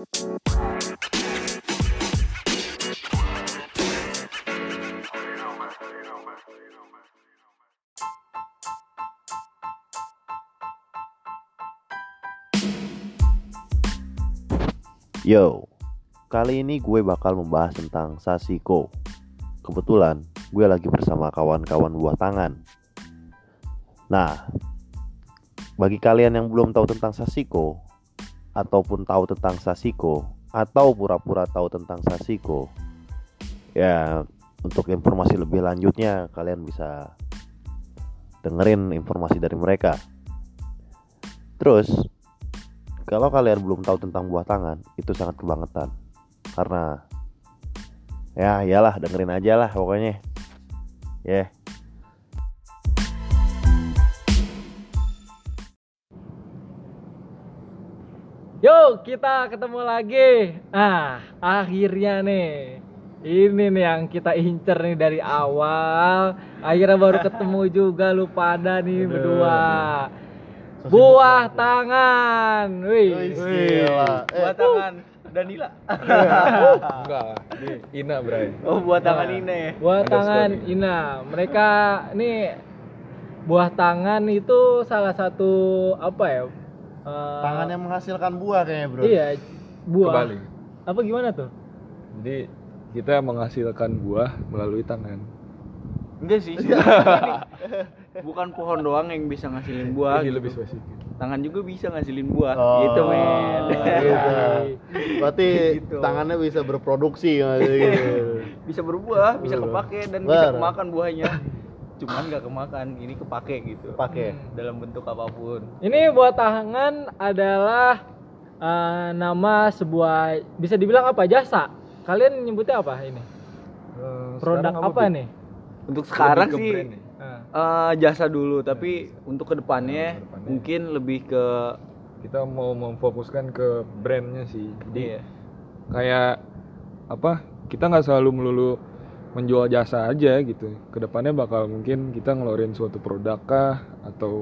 Yo, kali ini gue bakal membahas tentang Sasiko. Kebetulan gue lagi bersama kawan-kawan buah tangan. Nah, bagi kalian yang belum tahu tentang Sasiko ataupun tahu tentang Sasiko atau pura-pura tahu tentang Sasiko, ya untuk informasi lebih lanjutnya kalian bisa dengerin informasi dari mereka. Terus kalau kalian belum tahu tentang buah tangan itu sangat kebangetan karena ya iyalah dengerin aja lah pokoknya ya yeah. Yuk kita ketemu lagi. Ah akhirnya nih Ini nih yang kita incer nih dari awal. Akhirnya baru ketemu juga lu pada nih berdua. Buah tangan. Wih. Wih, gila. Eh, buat tangan Danila. Enggak, ini Ina Bray. oh buat tangan ini ya? Buah tangan. Ina. Mereka nih Buah tangan itu salah satu Apa ya eh, tangan yang menghasilkan buah kayaknya bro Iya Buah Kebalik. Apa gimana tuh? Jadi kita menghasilkan buah melalui tangan. enggak sih bukan pohon doang yang bisa ngasilin buah Ini gitu. lebih spesifik. tangan juga bisa ngasilin buah Oh, gitu men gitu. berarti Gitu. tangannya bisa berproduksi gitu. bisa berbuah bisa kepake dan Bar. bisa kemakan buahnya cuman nggak kemakan ini kepake gitu pakai dalam bentuk apa pun Ini buah tangan adalah eh, nama sebuah bisa dibilang apa jasa. Kalian nyebutnya apa ini? Eh, Produk apa, Bi? nih? untuk sekarang sih brand eh, jasa dulu tapi untuk ke depannya, Nah, ke depannya. mungkin lebih ke Kita mau memfokuskan ke brandnya sih. Jadi iya kayak apa? Kita nggak selalu melulu menjual jasa aja gitu. Ke depannya bakal mungkin kita ngeluarin suatu produk kah atau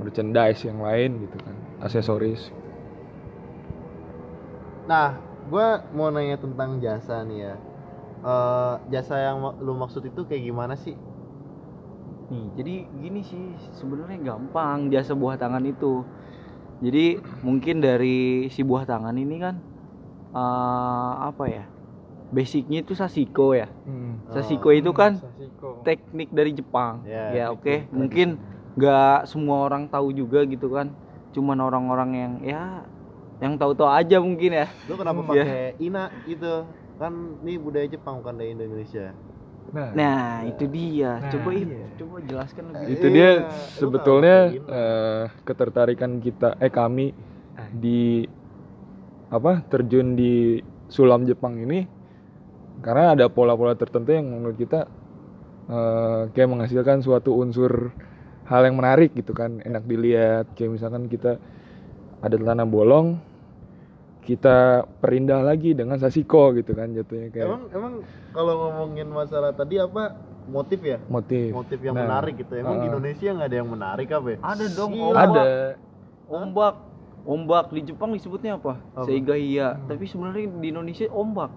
merchandise yang lain gitu kan, aksesoris. nah gue mau nanya tentang jasa nih ya Eh, jasa yang lu maksud itu kayak gimana sih Nih, jadi gini sih sebenarnya gampang jasa buah tangan itu. Jadi mungkin dari si buah tangan ini kan eh, apa ya? Basicnya itu sasiko ya. Hmm. Sasiko itu kan Sasiko. teknik dari Jepang. Ya, Ya, teknik oke. Mungkin nggak semua orang tahu juga gitu kan. Cuman orang-orang yang ya yang tahu-tahu aja mungkin ya. lu kenapa Hmm, pakai ina gitu kan ini budaya Jepang bukan dari Indonesia Nah, Nah, itu dia. Nah, coba iya. coba jelaskan lebih. itu Iya, dia lu sebetulnya eh, ketertarikan kita eh kami di apa terjun di sulam Jepang ini karena ada pola-pola tertentu yang menurut kita eh, kayak menghasilkan suatu unsur hal yang menarik gitu kan enak dilihat kayak misalkan kita ada tanah bolong kita perindah lagi dengan sasiko gitu kan jatuhnya kayak emang emang kalau ngomongin masalah tadi apa motif ya motif motif yang Nah, menarik gitu emang di uh, Indonesia nggak ada yang menarik apa ya? Ada dong ombak. ada Ombak. Ombak di Jepang disebutnya apa? Apa? Seigahia. Tapi sebenarnya di Indonesia ombak.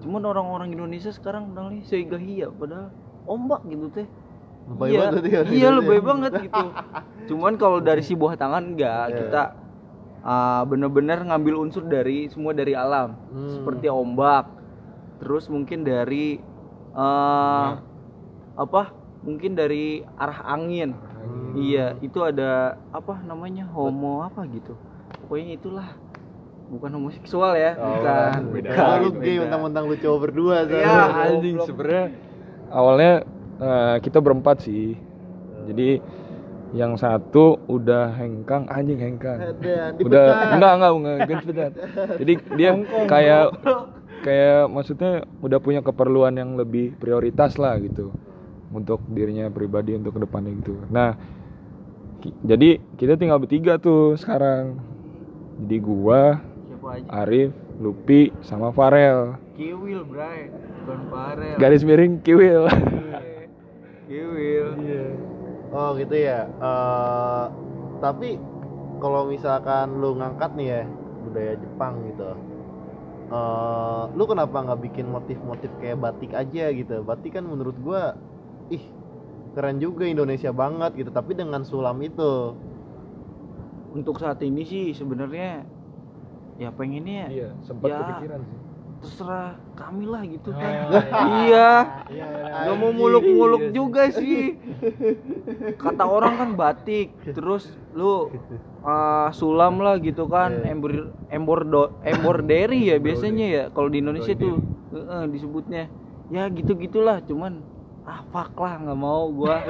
Cuman orang-orang Indonesia sekarang bilangnya Seigahia padahal ombak gitu teh. Lebay iya, banget dia, iya lebay banget gitu. Cuman kalau dari si buah tangan enggak, Iya. kita ah, bener-bener ngambil unsur dari semua dari alam. Hmm. Seperti ombak. Terus mungkin dari eh apa? Mungkin dari arah angin. Hmm. Iya, itu ada apa namanya homo apa gitu. Pokoknya itulah bukan homoseksual ya, Oh, bukan. beda. bukan, lu gay mentang-mentang lu cowok berdua Iya, soalnya. anjing sebenarnya awalnya eh, kita berempat sih. Jadi yang satu udah hengkang anjing hengkang. Ada, udah dipecat. enggak enggak enggak enggak jadi dia kayak kayak maksudnya udah punya keperluan yang lebih prioritas lah gitu. Untuk dirinya pribadi untuk ke depannya gitu. Nah ki- jadi kita tinggal bertiga tuh sekarang. Jadi gua aja? Arif Lupi sama Farel Kiwil, Bray. Bukan Farel. garis miring Kiwil Kiwil. Oh gitu ya. Eh, tapi kalau misalkan lu ngangkat nih ya budaya Jepang gitu, eh, lu kenapa nggak bikin motif-motif kayak batik aja gitu batik kan menurut gua ih keren juga Indonesia banget gitu tapi dengan sulam itu untuk saat ini sih sebenarnya ya pengennya iya sempat Ya. kepikiran sih. terserah kami lah gitu Oh, kan. iya. iya nggak mau muluk-muluk juga sih. Kata orang kan batik terus lu uh, sulam lah gitu kan. Iya. embor embor emborderi ya biasanya ya kalau di Indonesia tuh. Heeh, disebutnya. Ya gitu gitulah cuman ah fuck lah nggak mau gua.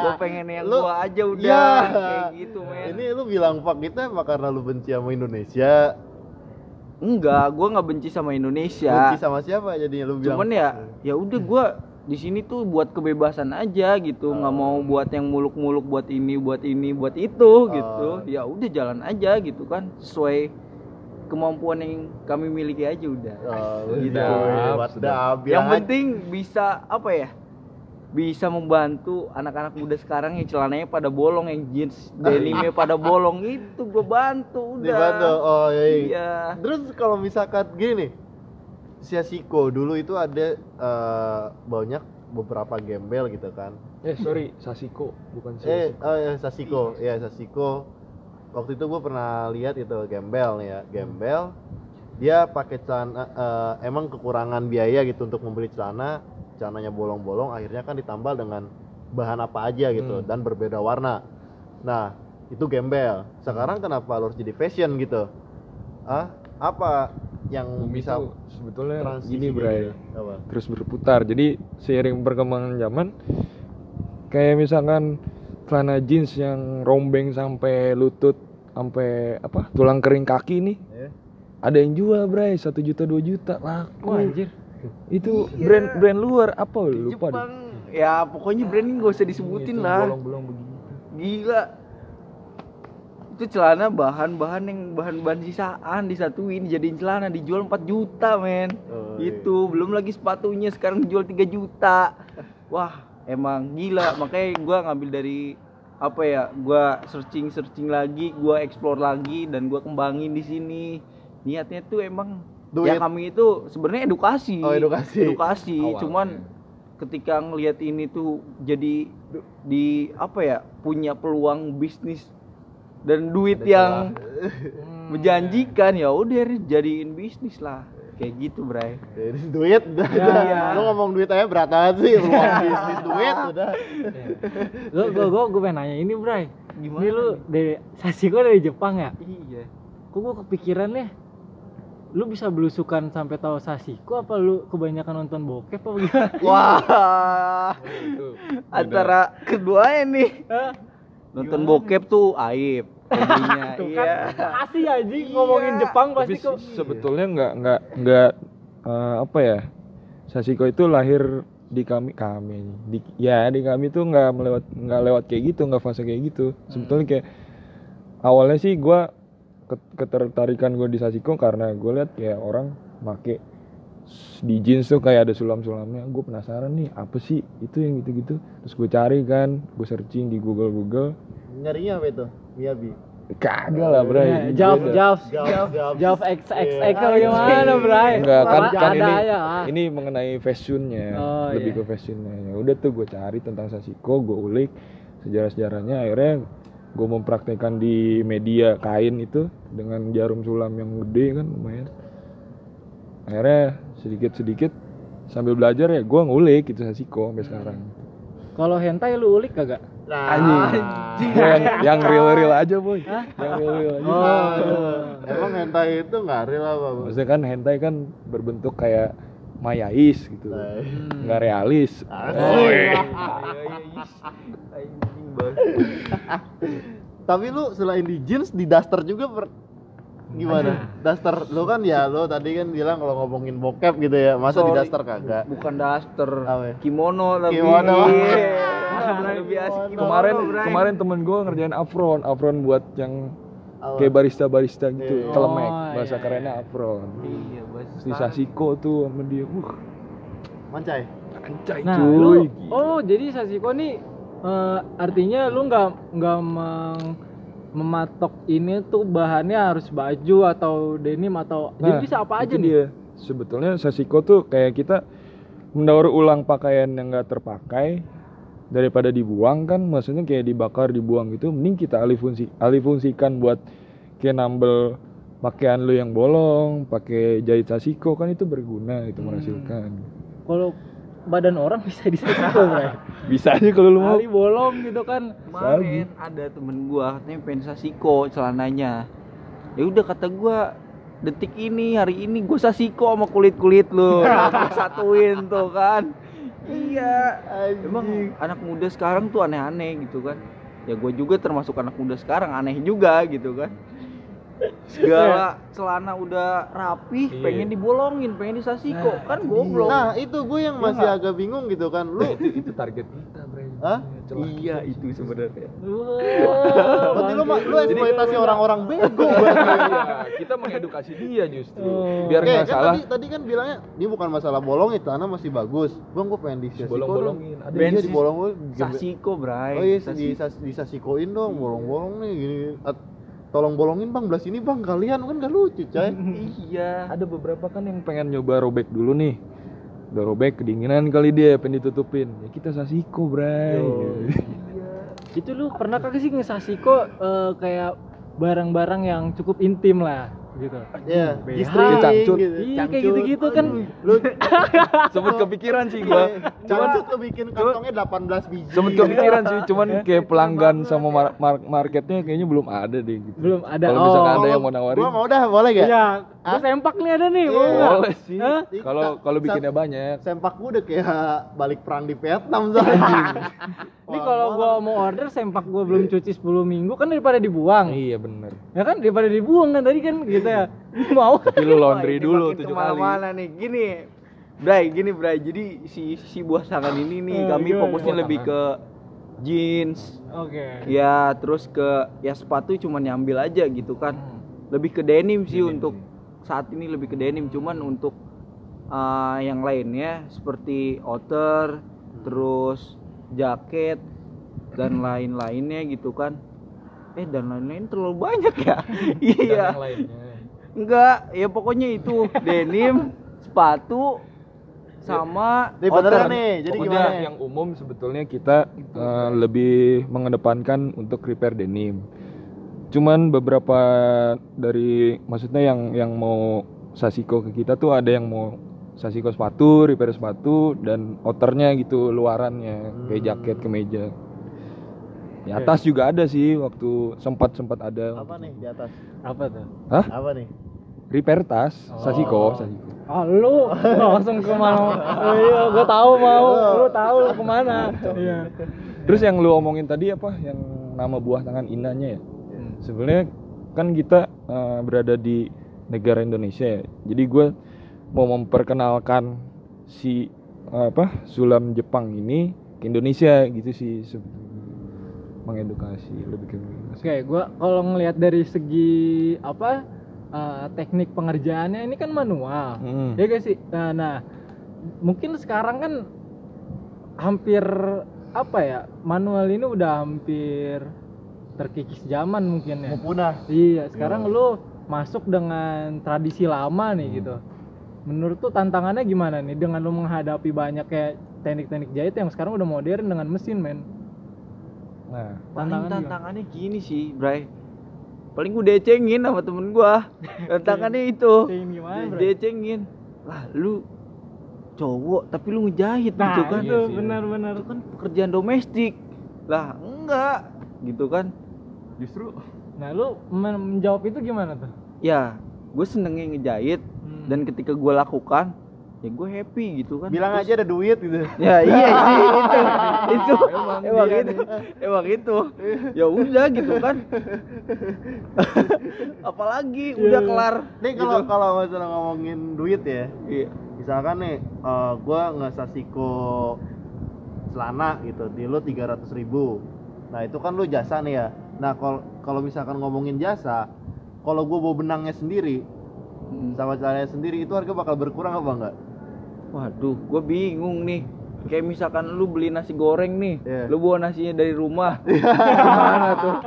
Gua pengen yang Lu- gua aja udah. Ya. kayak gitu men. Ini lu bilang fuck itu emang karena lu benci sama Indonesia enggak gua nggak benci sama Indonesia benci sama siapa jadinya lu bilang cuman ya ya udah gua di sini tuh buat kebebasan aja gitu nggak mau buat yang muluk-muluk buat ini buat ini buat itu gitu ya udah jalan aja gitu kan sesuai kemampuan yang kami miliki aja udah Oh, Gitu. sedap, sedap. yang Bilang penting bisa apa ya bisa membantu anak-anak muda sekarang yang celananya pada bolong yang jeans denimnya pada bolong itu gue bantu udah dibantu. Oh iya. iya. iya Terus kalau misalkan gini nih, Siasiko dulu itu ada eh, banyak beberapa gembel gitu kan. eh sorry Sasiko bukan Eh, Sasiko oh ya Sasiko, ya Sasiko. Waktu itu gue pernah lihat itu gembel ya, gembel. Dia pakai celana, eh, emang kekurangan biaya gitu untuk membeli celana, celananya bolong-bolong, akhirnya kan ditambal dengan bahan apa aja gitu Hmm. dan berbeda warna. Nah, itu gembel. Sekarang kenapa lo harus jadi fashion gitu? Ah, apa yang Bumi bisa sebetulnya transisi gini gitu? Bray Apa? terus berputar jadi seiring perkembangan zaman kayak misalkan celana jeans yang rombeng sampai lutut sampai apa tulang kering kaki nih Ya. ada yang jual bray satu juta dua juta laku Wah, anjir. Itu brand brand luar apa lupa deh. Jepang. Ya pokoknya brand ini gak usah disebutin Itu lah. bolong-bolong begitu. Gila. Itu celana bahan-bahan yang bahan-bahan sisaan disatuin jadiin celana dijual 4 juta men. Oh, iya. itu belum lagi sepatunya sekarang dijual 3 juta. Wah emang gila. Makanya gua ngambil dari apa ya gua searching searching lagi gua explore lagi dan gua kembangin di sini. Niatnya tuh emang Duit. ya kami itu sebenarnya edukasi Oh, edukasi. edukasi Awalnya. cuman ketika ngelihat ini tuh jadi di apa ya punya peluang bisnis dan duit Ada yang Hmm. menjanjikan ya udah jadiin bisnis lah kayak gitu bray Jadi duit udah, Ya, iya. Lu ngomong duit aja berat banget sih, peluang bisnis duit udah. Gue gue gue gue pengen nanya ini, Bray. Gimana Ini lu dari Sasiko dari Jepang ya? iya Kok gue kepikiran ya? Lu bisa belusukan sampai tahu Sasiko apa lu kebanyakan nonton bokep apa gimana? wah. Itu antara keduanya nih Hah? nonton bokep tuh aib hobinya Tuh iya. kan pasti anjing ngomongin Jepang tapi pasti kok. se- sebetulnya nggak nggak nggak eh, apa ya Sasiko itu lahir di kami kami di ya di kami tuh nggak melewat nggak lewat kayak gitu nggak fase kayak gitu. Sebetulnya kayak awalnya sih gua ket- ketertarikan gue di Sasiko karena gue lihat kayak orang make di jeans tuh kayak ada sulam-sulamnya gue penasaran nih apa sih itu yang gitu-gitu terus gue cari kan gue searching di Google Google Nyarinya apa itu? Miyabi. kagak lah bro Ya, Jav, Jav, Jav, Jav. Jav XXX apa gimana, Bray? Enggak kan, kan ini aja lah. ini mengenai fashionnya, Oh, lebih iya. ke fashionnya. Ya udah tuh gue cari tentang Sasiko, gue ulik sejarah-sejarahnya. Akhirnya gue mempraktekkan di media kain itu dengan jarum sulam yang gede kan lumayan. Akhirnya sedikit-sedikit sambil belajar ya gue ngulik itu Sasiko sampai sekarang. Kalau hentai lu ulik kagak? Nah, Anjing. yang yang real-real aja boy. Yang real-real aja. Oh. Emang hentai itu nggak real apa? Bu? Maksudnya kan hentai kan berbentuk kayak mayais gitu. Nggak realis. Tapi lu selain di jeans di daster juga per... gimana? Daster lu kan ya lu tadi kan bilang kalau ngomongin bokep gitu ya, masa di Sorry. daster kagak? bukan daster Apa ya? kimono. Iya. lebih asik kimono, kemarin kemarin temen gue ngerjain afron afron buat yang kayak barista barista gitu Iya. telemek Oh, bahasa iya, kerennya afron iya di Sasiko tuh sama dia uh Mancai. anjay Nah, cuy lu, oh jadi Sasiko nih eh, artinya lu nggak nggak mematok ini tuh bahannya harus baju atau denim atau jadi Nah, bisa apa aja nih? dia. Sebetulnya sasiko tuh kayak kita mendaur ulang pakaian yang nggak terpakai daripada dibuang kan maksudnya kayak dibakar dibuang gitu mending kita alih fungsi alih fungsikan buat kayak nambel pakaian lu yang bolong pakai jahit sasiko kan itu berguna itu menghasilkan. Kalau badan orang bisa Bray. bisa aja kalau lu mau. Kali bolong gitu kan. Kemarin ada temen gua katanya pengen sasiko celananya. Ya udah kata gua detik ini hari ini gua sasiko sama kulit kulit lu. Gua satuin tuh kan. Iya. Emang anak muda sekarang tuh aneh-aneh gitu kan. Ya gue juga termasuk anak muda sekarang aneh juga gitu kan segala celana udah rapi Iya. pengen dibolongin pengen disasiko Nah, kan itu goblok Nah itu gue yang Iya masih nggak? agak bingung gitu kan Lu itu target kita bre Hah? iya itu sebenarnya Berarti lu, lu eksploitasi orang-orang bego berarti. Iya, kita mengedukasi dia justru Oh. biar nggak kan salah tadi, tadi kan bilangnya ini bukan masalah bolong itu tanah masih bagus. Bang, gue pengen di bolong-bolongin ada Iya Bensin. di bolong gue. sasiko bray Oh iya, di, Sasiko. disasikoin dong, bolong-bolong nih gini. Tolong bolongin bang, belah sini bang, kalian kan gak lucu coy. iya. Ada beberapa kan yang pengen nyoba robek dulu nih. Udah robek kedinginan kali dia pengen ditutupin. Ya kita sasiko bray. Itu lu pernah kagak sih ngesasiko eh, kayak barang-barang yang cukup intim lah gitu. Iya, BH, G-string cangcut. gitu. Iya kayak gitu-gitu kan. Lu sempet kepikiran sih gua cangcut tuh bikin kantongnya 18 biji. sempet kepikiran sih cuman kayak pelanggan sama mar- mar- marketnya kayaknya belum ada deh gitu Belum ada. kalau misalkan Oh. ada yang mau nawarin Gua mau dah, boleh gak? Iya, gua sempak nih ada nih, Iya. boleh sih kalau kalau bikinnya banyak Sempak gua udah kayak balik perang di Vietnam soalnya. Ini kalau gua mau order sempak gua belum cuci 10 minggu kan daripada dibuang. iya bener. Ya kan? Daripada dibuang kan tadi kan gitu ya. Mau. tapi lu laundry dulu tujuh kali ke mana-mana nih. Gini Bray gini Bray. Jadi si si buah tangan ini nih Eh, kami fokusnya lebih ke jeans. Oke. ya terus ke ya sepatu cuma nyambil aja gitu kan. Hmm. lebih ke denim sih Denim untuk saat ini lebih ke denim. Cuman untuk uh, yang lainnya seperti outer terus jaket dan lain-lainnya gitu kan eh dan lain-lain terlalu banyak ya iya Enggak, ya pokoknya itu denim, sepatu, sama beneran outer. nih, jadi Pokoknya gimana? yang umum sebetulnya kita eh, lebih mengedepankan untuk repair denim. Cuman beberapa dari maksudnya yang yang mau sasiko ke kita tuh ada yang mau sasiko sepatu, repair sepatu dan outernya gitu luarannya kayak jaket, kemeja. Di atas juga ada sih waktu sempat sempat ada. Apa nih di atas? Apa tuh? Hah? Apa nih? Repair tas, sasiko, sasiko. Ah lu langsung ke mana? Oh, iya, gua tahu mau. Lu tahu lu ke mana? Iya. Terus yang lu omongin tadi apa? Yang nama buah tangan indahnya ya? Hmm. Sebenarnya kan kita eh, berada di negara Indonesia ya. Jadi gue mau memperkenalkan si apa sulam Jepang ini ke Indonesia gitu sih sebetulnya. mengedukasi lebih ke. Oke, gua kalau ngelihat dari segi apa eh, teknik pengerjaannya ini kan manual. Hmm. Ya guys sih. Nah, nah, mungkin sekarang kan hampir apa ya? Manual ini udah hampir terkikis zaman mungkin ya. Punah. Iya, sekarang lu masuk dengan tradisi lama nih gitu. Menurut tuh tantangannya gimana nih dengan lu menghadapi banyak kayak teknik-teknik jahit yang sekarang udah modern dengan mesin, men? Nah, Paling Tantangan tantangannya gini sih, Bray. Paling gue decengin sama temen gua. Tantangannya itu. Decengin gimana, Bray? Decengin. Lah, lu cowok tapi lu ngejahit Nah, gitu kan. itu Iya sih. benar-benar. Itu kan pekerjaan domestik. Lah, enggak. Gitu kan. Justru Nah, lu men- menjawab itu gimana tuh? ya, gue senengnya ngejahit. Dan ketika gue lakukan ya gue happy gitu kan. Bilang Terus- aja ada duit gitu. Ya iya sih itu itu. Emang emang, itu emang itu ya udah gitu kan. Apalagi udah kelar Nih kalau kalau masalah ngomongin duit ya, iya. Misalkan nih eh, gua ngesasiko celana gitu di lu 300 ribu. Nah itu kan lu jasa nih ya. Nah kalau kalau misalkan ngomongin jasa kalau gua bawa benangnya sendiri sama celananya sendiri itu harga bakal berkurang apa enggak waduh gue bingung nih kayak misalkan lu beli nasi goreng nih Iya. lu bawa nasinya dari rumah gimana tuh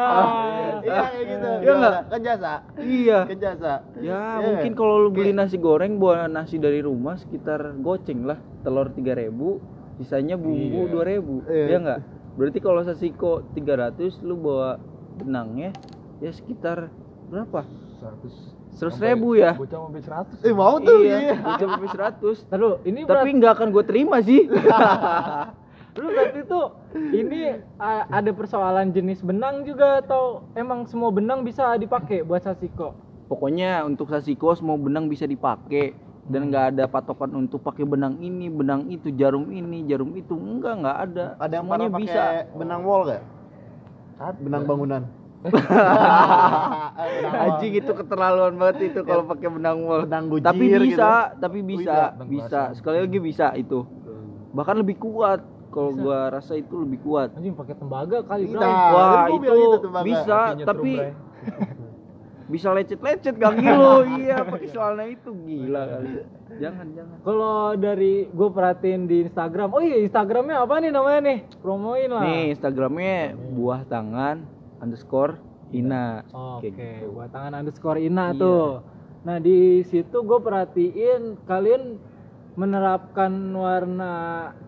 Iya kayak gitu. Iya Gimana? nggak? Kan jasa. iya Kan jasa. ya Iya. mungkin kalau lu beli nasi goreng bawa nasi dari rumah sekitar goceng lah telur 3000 sisanya bumbu Iya. 2000 Iya. ya enggak berarti kalau sasiko 300 lu bawa benangnya ya sekitar berapa 100 Seratus ribu ya? Bocah sampai 100. Eh mau tuh. iya Iya. bisa sampai 100 Terus ini tapi nggak akan gue terima sih Lu berarti tuh ini ada persoalan jenis benang juga atau emang semua benang bisa dipakai buat sasiko? pokoknya untuk sasiko semua benang bisa dipakai dan nggak ada patokan untuk pakai benang ini benang itu jarum ini jarum itu enggak nggak ada Ada yang semuanya bisa pakai benang wall gak? Benang bangunan. anjing itu keterlaluan banget itu kalau pakai benang wall Benang gujir tapi gitu. bisa tapi bisa Benang bisa. sekali lagi bisa itu. Bahkan lebih kuat. Kalau gua rasa itu lebih kuat. Anjing pakai tembaga kali. Nah, wah itu gitu Bang. bisa Kakinya tapi bisa lecet-lecet kaki lo. Iya pakai celana itu gila kali. jangan jangan. Kalau dari gue perhatiin di Instagram, oh iya Instagramnya apa nih namanya nih? Promoin lah. nih instagramnya buah tangan underscore ina Oke, Kayak gitu. buat tangan underscore Ina Iya. tuh. Nah di situ gue perhatiin kalian menerapkan warna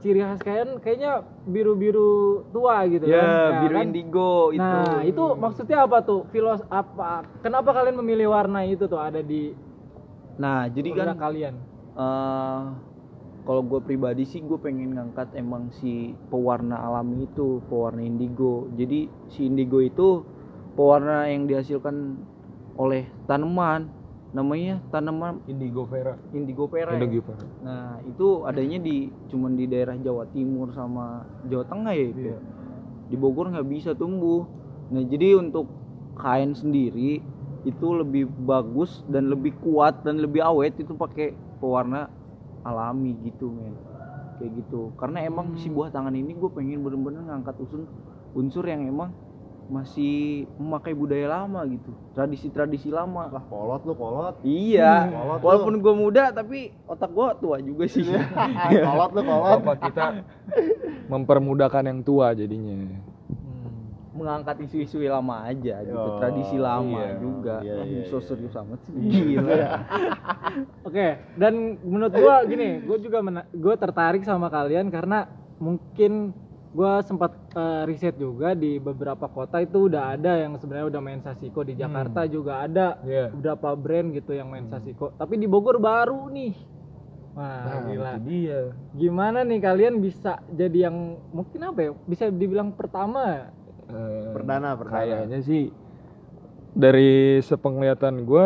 ciri khas kalian kayaknya biru-biru tua gitu ya kan? biru kan? indigo itu Nah itu maksudnya apa tuh? Filos apa? Kenapa kalian memilih warna itu tuh ada di nah jadi kan kalian? eh kalau gue pribadi sih gue pengen ngangkat emang si pewarna alami itu pewarna indigo jadi si indigo itu pewarna yang dihasilkan oleh tanaman namanya tanaman Indigo Vera. indigo Vera. nah itu adanya di cuman di daerah Jawa Timur sama Jawa Tengah ya itu Iya. di Bogor nggak bisa tumbuh nah jadi untuk kain sendiri itu lebih bagus dan lebih kuat dan lebih awet itu pakai pewarna alami gitu men kayak gitu karena emang si buah tangan ini gue pengen bener-bener ngangkat unsur unsur yang emang masih memakai budaya lama gitu tradisi-tradisi lama Lah kolot lu kolot. iya Kolot lu. walaupun gue muda tapi otak gue tua juga sih kolot lu kolot. Apa kita mempermudahkan yang tua jadinya. Mengangkat isu-isu lama aja gitu Oh, tradisi lama iya. juga Iya, Ah, iya, so iya. serius amat sih gila Oke, dan menurut gua gini, gua juga mena- gua tertarik sama kalian karena mungkin gua sempat eh, riset juga di beberapa kota itu udah ada yang sebenarnya udah main Sasiko di Jakarta juga ada Iya. beberapa brand gitu yang main Sasiko. Tapi di Bogor baru nih. Wah, Nah, gila. dia. Gimana nih kalian bisa jadi yang mungkin apa ya? Bisa dibilang pertama. Eh, Perdana, perdana. Kayaknya sih dari sepenglihatan gue,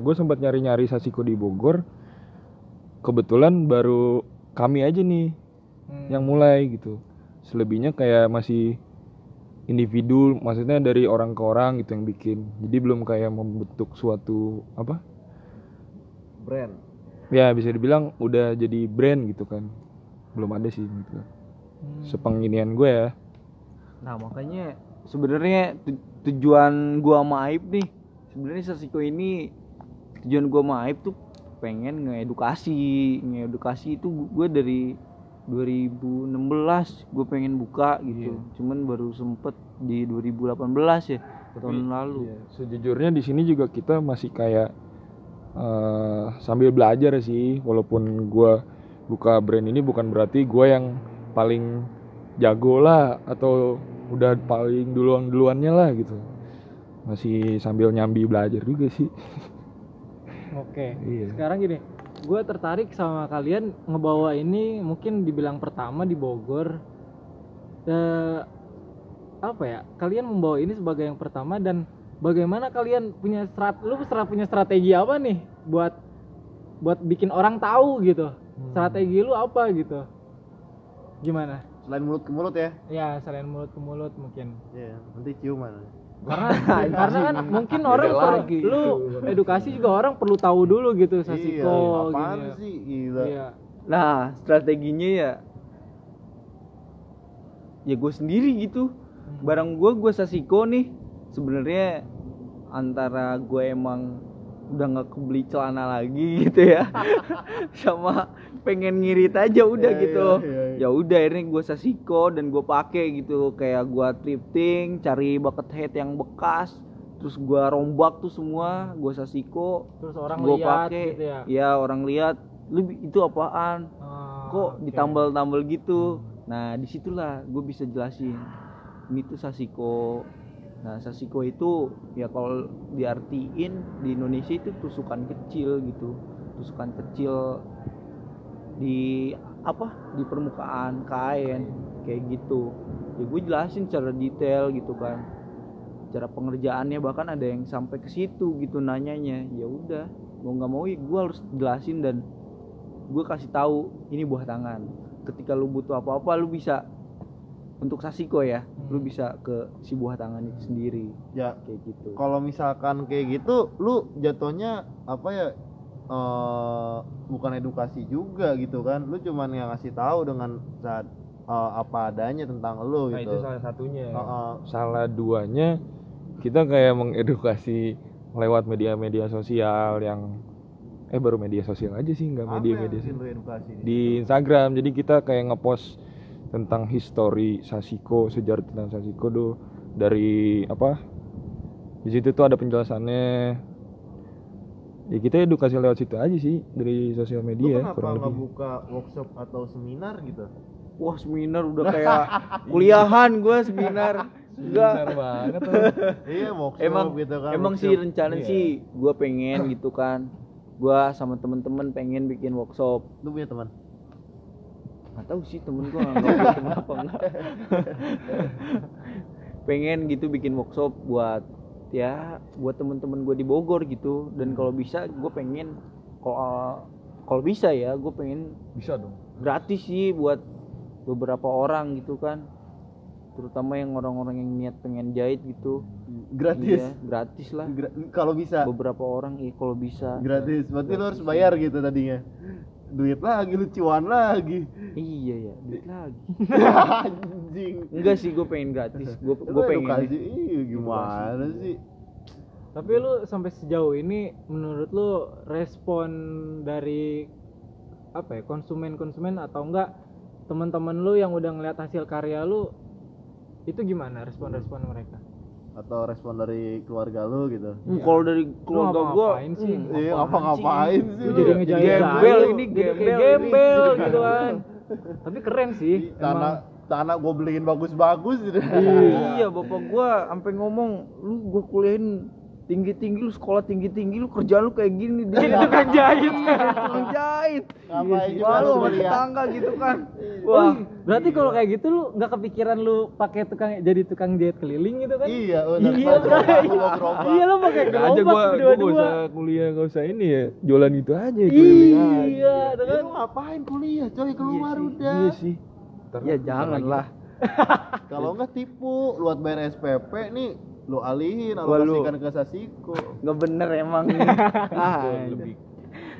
gue sempat nyari-nyari Sasiko di Bogor. Kebetulan baru kami aja nih Hmm. yang mulai gitu. Selebihnya kayak masih individu, maksudnya dari orang ke orang gitu yang bikin. Jadi belum kayak membentuk suatu apa? Brand. Ya bisa dibilang udah jadi brand gitu kan. Belum ada sih gitu. Sepenginian gue ya. Nah makanya sebenarnya tu- tujuan gua sama Aib nih sebenarnya Sasiko ini tujuan gua sama Aib tuh pengen ngeedukasi. Ngeedukasi itu gue dari 2016 gue pengen buka gitu. Cuman baru sempet di 2018 ya tahun lalu. Iya, sejujurnya di sini juga kita masih kayak eh, sambil belajar sih, walaupun gua buka brand ini bukan berarti gua yang paling jago lah atau udah paling duluan duluannya lah gitu. Masih sambil nyambi belajar juga sih. Oke. Iya. Sekarang gini, gue tertarik sama kalian ngebawa ini mungkin dibilang pertama di Bogor. Eh, apa ya? Kalian membawa ini sebagai yang pertama dan bagaimana kalian punya strat, lu punya strategi apa nih buat buat bikin orang tahu gitu. Strategi lu apa gitu? Gimana? Selain mulut ke mulut ya. Ya selain mulut ke mulut mungkin. Iya, nanti ciuman. Karena karena kan mungkin orang per- lagi lu edukasi juga orang perlu tahu dulu gitu Sasiko iya, apaan gini. sih? Gila. Iya. Nah, strateginya ya ya gue sendiri gitu. Barang gue gue Sasiko nih sebenarnya antara gue emang udah nggak kebeli celana lagi gitu ya sama pengen ngirit aja udah Iya, gitu. iya, iya, iya. ya udah akhirnya gue sasiko dan gue pakai gitu. Kayak gue thrifting cari bucket hat yang bekas terus gue rombak tuh semua gue sasiko. Terus orang gue lihat pakai gitu ya. ya orang lihat lu itu apaan? Ah, kok oke. ditambal-tambal gitu? Nah di situlah gue bisa jelasin. Ini tuh sasiko. Nah sasiko itu ya kalau diartiin di Indonesia itu tusukan kecil gitu. Tusukan kecil di apa di permukaan kain kayak gitu. Ya gue jelasin secara detail gitu kan. Cara pengerjaannya bahkan ada yang sampai ke situ gitu nanyanya. Ya udah mau nggak mau ya gue harus jelasin dan gue kasih tahu ini buah tangan. Ketika lu butuh apa-apa lu bisa untuk sasiko ya lu bisa ke si buah tangan itu sendiri. Ya kayak gitu. kalau misalkan kayak gitu lu jatuhnya apa ya eh bukan edukasi juga gitu kan lu cuman yang ngasih tahu dengan saat eh, apa adanya tentang lu Nah gitu itu salah satunya. Heeh. Salah duanya kita kayak mengedukasi lewat media-media sosial yang eh baru media sosial aja sih nggak media-media sih. edukasi di Instagram jadi kita kayak ngepost tentang histori Sasiko sejarah tentang Sasiko do dari apa di situ tuh ada penjelasannya ya kita edukasi lewat situ aja sih dari sosial lu media kenapa kurang nggak lebih. buka workshop atau seminar gitu? Wah seminar udah kayak kuliahan gue seminar. Enggak. Banget tuh. iya workshop emang gitu kan emang sih workshop. rencana Iya. sih gue pengen gitu kan. Gue sama temen-temen pengen bikin workshop. Lu punya teman? Nggak tahu sih temen gue nggak temen apa enggak. Pengen gitu bikin workshop buat ya buat temen-temen gue di Bogor gitu. Dan kalau bisa gue pengen kalau kalau bisa ya gue pengen bisa dong. gratis sih buat beberapa orang gitu kan. Terutama yang orang-orang yang niat pengen jahit gitu. Gratis. Iya, gratis lah. Gra- kalau bisa. Beberapa orang iya kalau bisa. Gratis. Berarti lu harus bayar gitu tadinya duit lagi lu cuan lagi. Iya ya duit lagi. Anjing. Enggak sih gue pengen gratis. Gue gue pengen edukasi? iya gimana sih? Tapi lu sampai sejauh ini menurut lu respon dari apa ya konsumen-konsumen atau enggak teman-teman lu yang udah ngeliat hasil karya lu itu gimana respon-respon mereka? Atau respon dari keluarga lu gitu Hmm, kalau dari Lu keluarga gue ngapa-ngapain sih? iya apa ngapain sih Lu lu? jadi Gembel ini, gembel ini. gembel gitu kan. Tapi keren sih. tanah tanah gue beliin bagus-bagus gitu iya bapak gue sampai ngomong lu gue kuliahin tinggi tinggi lu sekolah tinggi tinggi lu kerja lu kayak gini Jadi tukang jahit. tukang jahit Wah, lu lu sama tetangga gitu kan Wah, wah berarti kalau kayak gitu lu nggak kepikiran lu pakai tukang jadi tukang jahit keliling gitu kan? iya udah Iya, gerobak, kan? gerobak. Iya lu pakai Nggak aja gerobak gua gua gak usah kuliah gak usah ini ya jualan itu aja. Iya, Ya, kan. lu ngapain kuliah coy keluar udah iya sih ya ntar jangan lagi. lah kalau enggak tipu lu buat bayar SPP nih lu alihin alokasikan ke Sasiko. nggak bener emang. Ah lebih.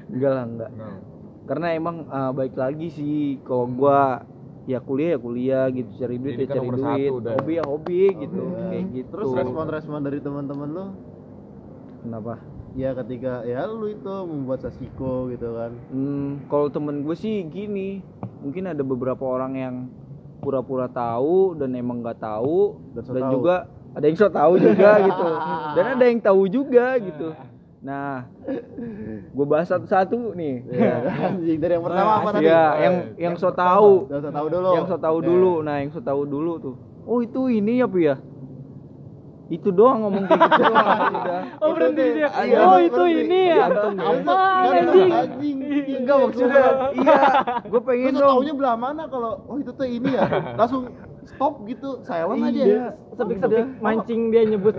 Enggak lah enggak. Nah, karena emang ah, baik lagi sih kalau gua ya kuliah ya kuliah gitu cari duit ya kan cari duit. hobi ya hobi gitu Iya. kayak gitu. Terus respon-respon dari teman-teman lu? Kenapa? Ya ketika ya lu itu membuat Sasiko gitu kan. Hmm, kalau temen gue sih gini, mungkin ada beberapa orang yang pura-pura tahu dan emang nggak tahu Dan dan tahu. juga ada yang so tahu juga gitu dan ada yang tahu juga gitu. Nah, gue bahas satu-satu nih. Iya, anjing dari yang pertama apa tadi? Ya, yang yang so tahu, Udah usah tahu dulu. yang so tahu Oke. dulu. Nah, yang so tahu dulu tuh. Oh itu ini ya pu ya? Itu doang ngomong kayak gitu doang. Udah. Oh berhenti dia. Iya, Oh itu ini ya. Ya. Apa anjing? Enggak maksudnya. Iya, gue pengen dong. taunya belah mana kalau oh itu tuh ini ya. Langsung stop gitu, silent aja. Iya. Sepik-sepik mancing dia nyebut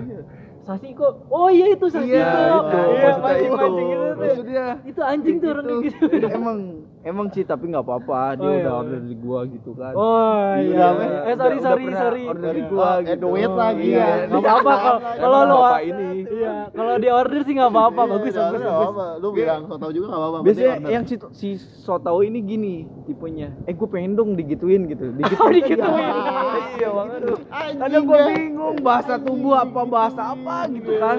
Sasiko. Oh iya itu Sasiko. Iya, itu. Iya, Maksudnya mancing-mancing itu. gitu tuh. Maksudnya Itu anjing tuh orang gitu. emang emang sih tapi nggak apa-apa dia Oh, iya, udah iya. order di gua gitu kan Oh Iya, iya. udah, Eh sorry udah sorry pernah sorry. order di Oh, gua eh, gitu. duit lagi Iya. ya. Gak apa-apa kalau kalau lo bapak ini. Iya, kalau di order sih nggak apa-apa. Iya, Bagus bagus nggak bagus. apa-apa. Lu bilang so tau juga gak apa-apa. biasanya yang si, si so tau ini gini tipenya eh gue pengen dong digituin gitu Oh, digituin. iya banget kadang gue ya. bingung bahasa tubuh apa bahasa apa gitu kan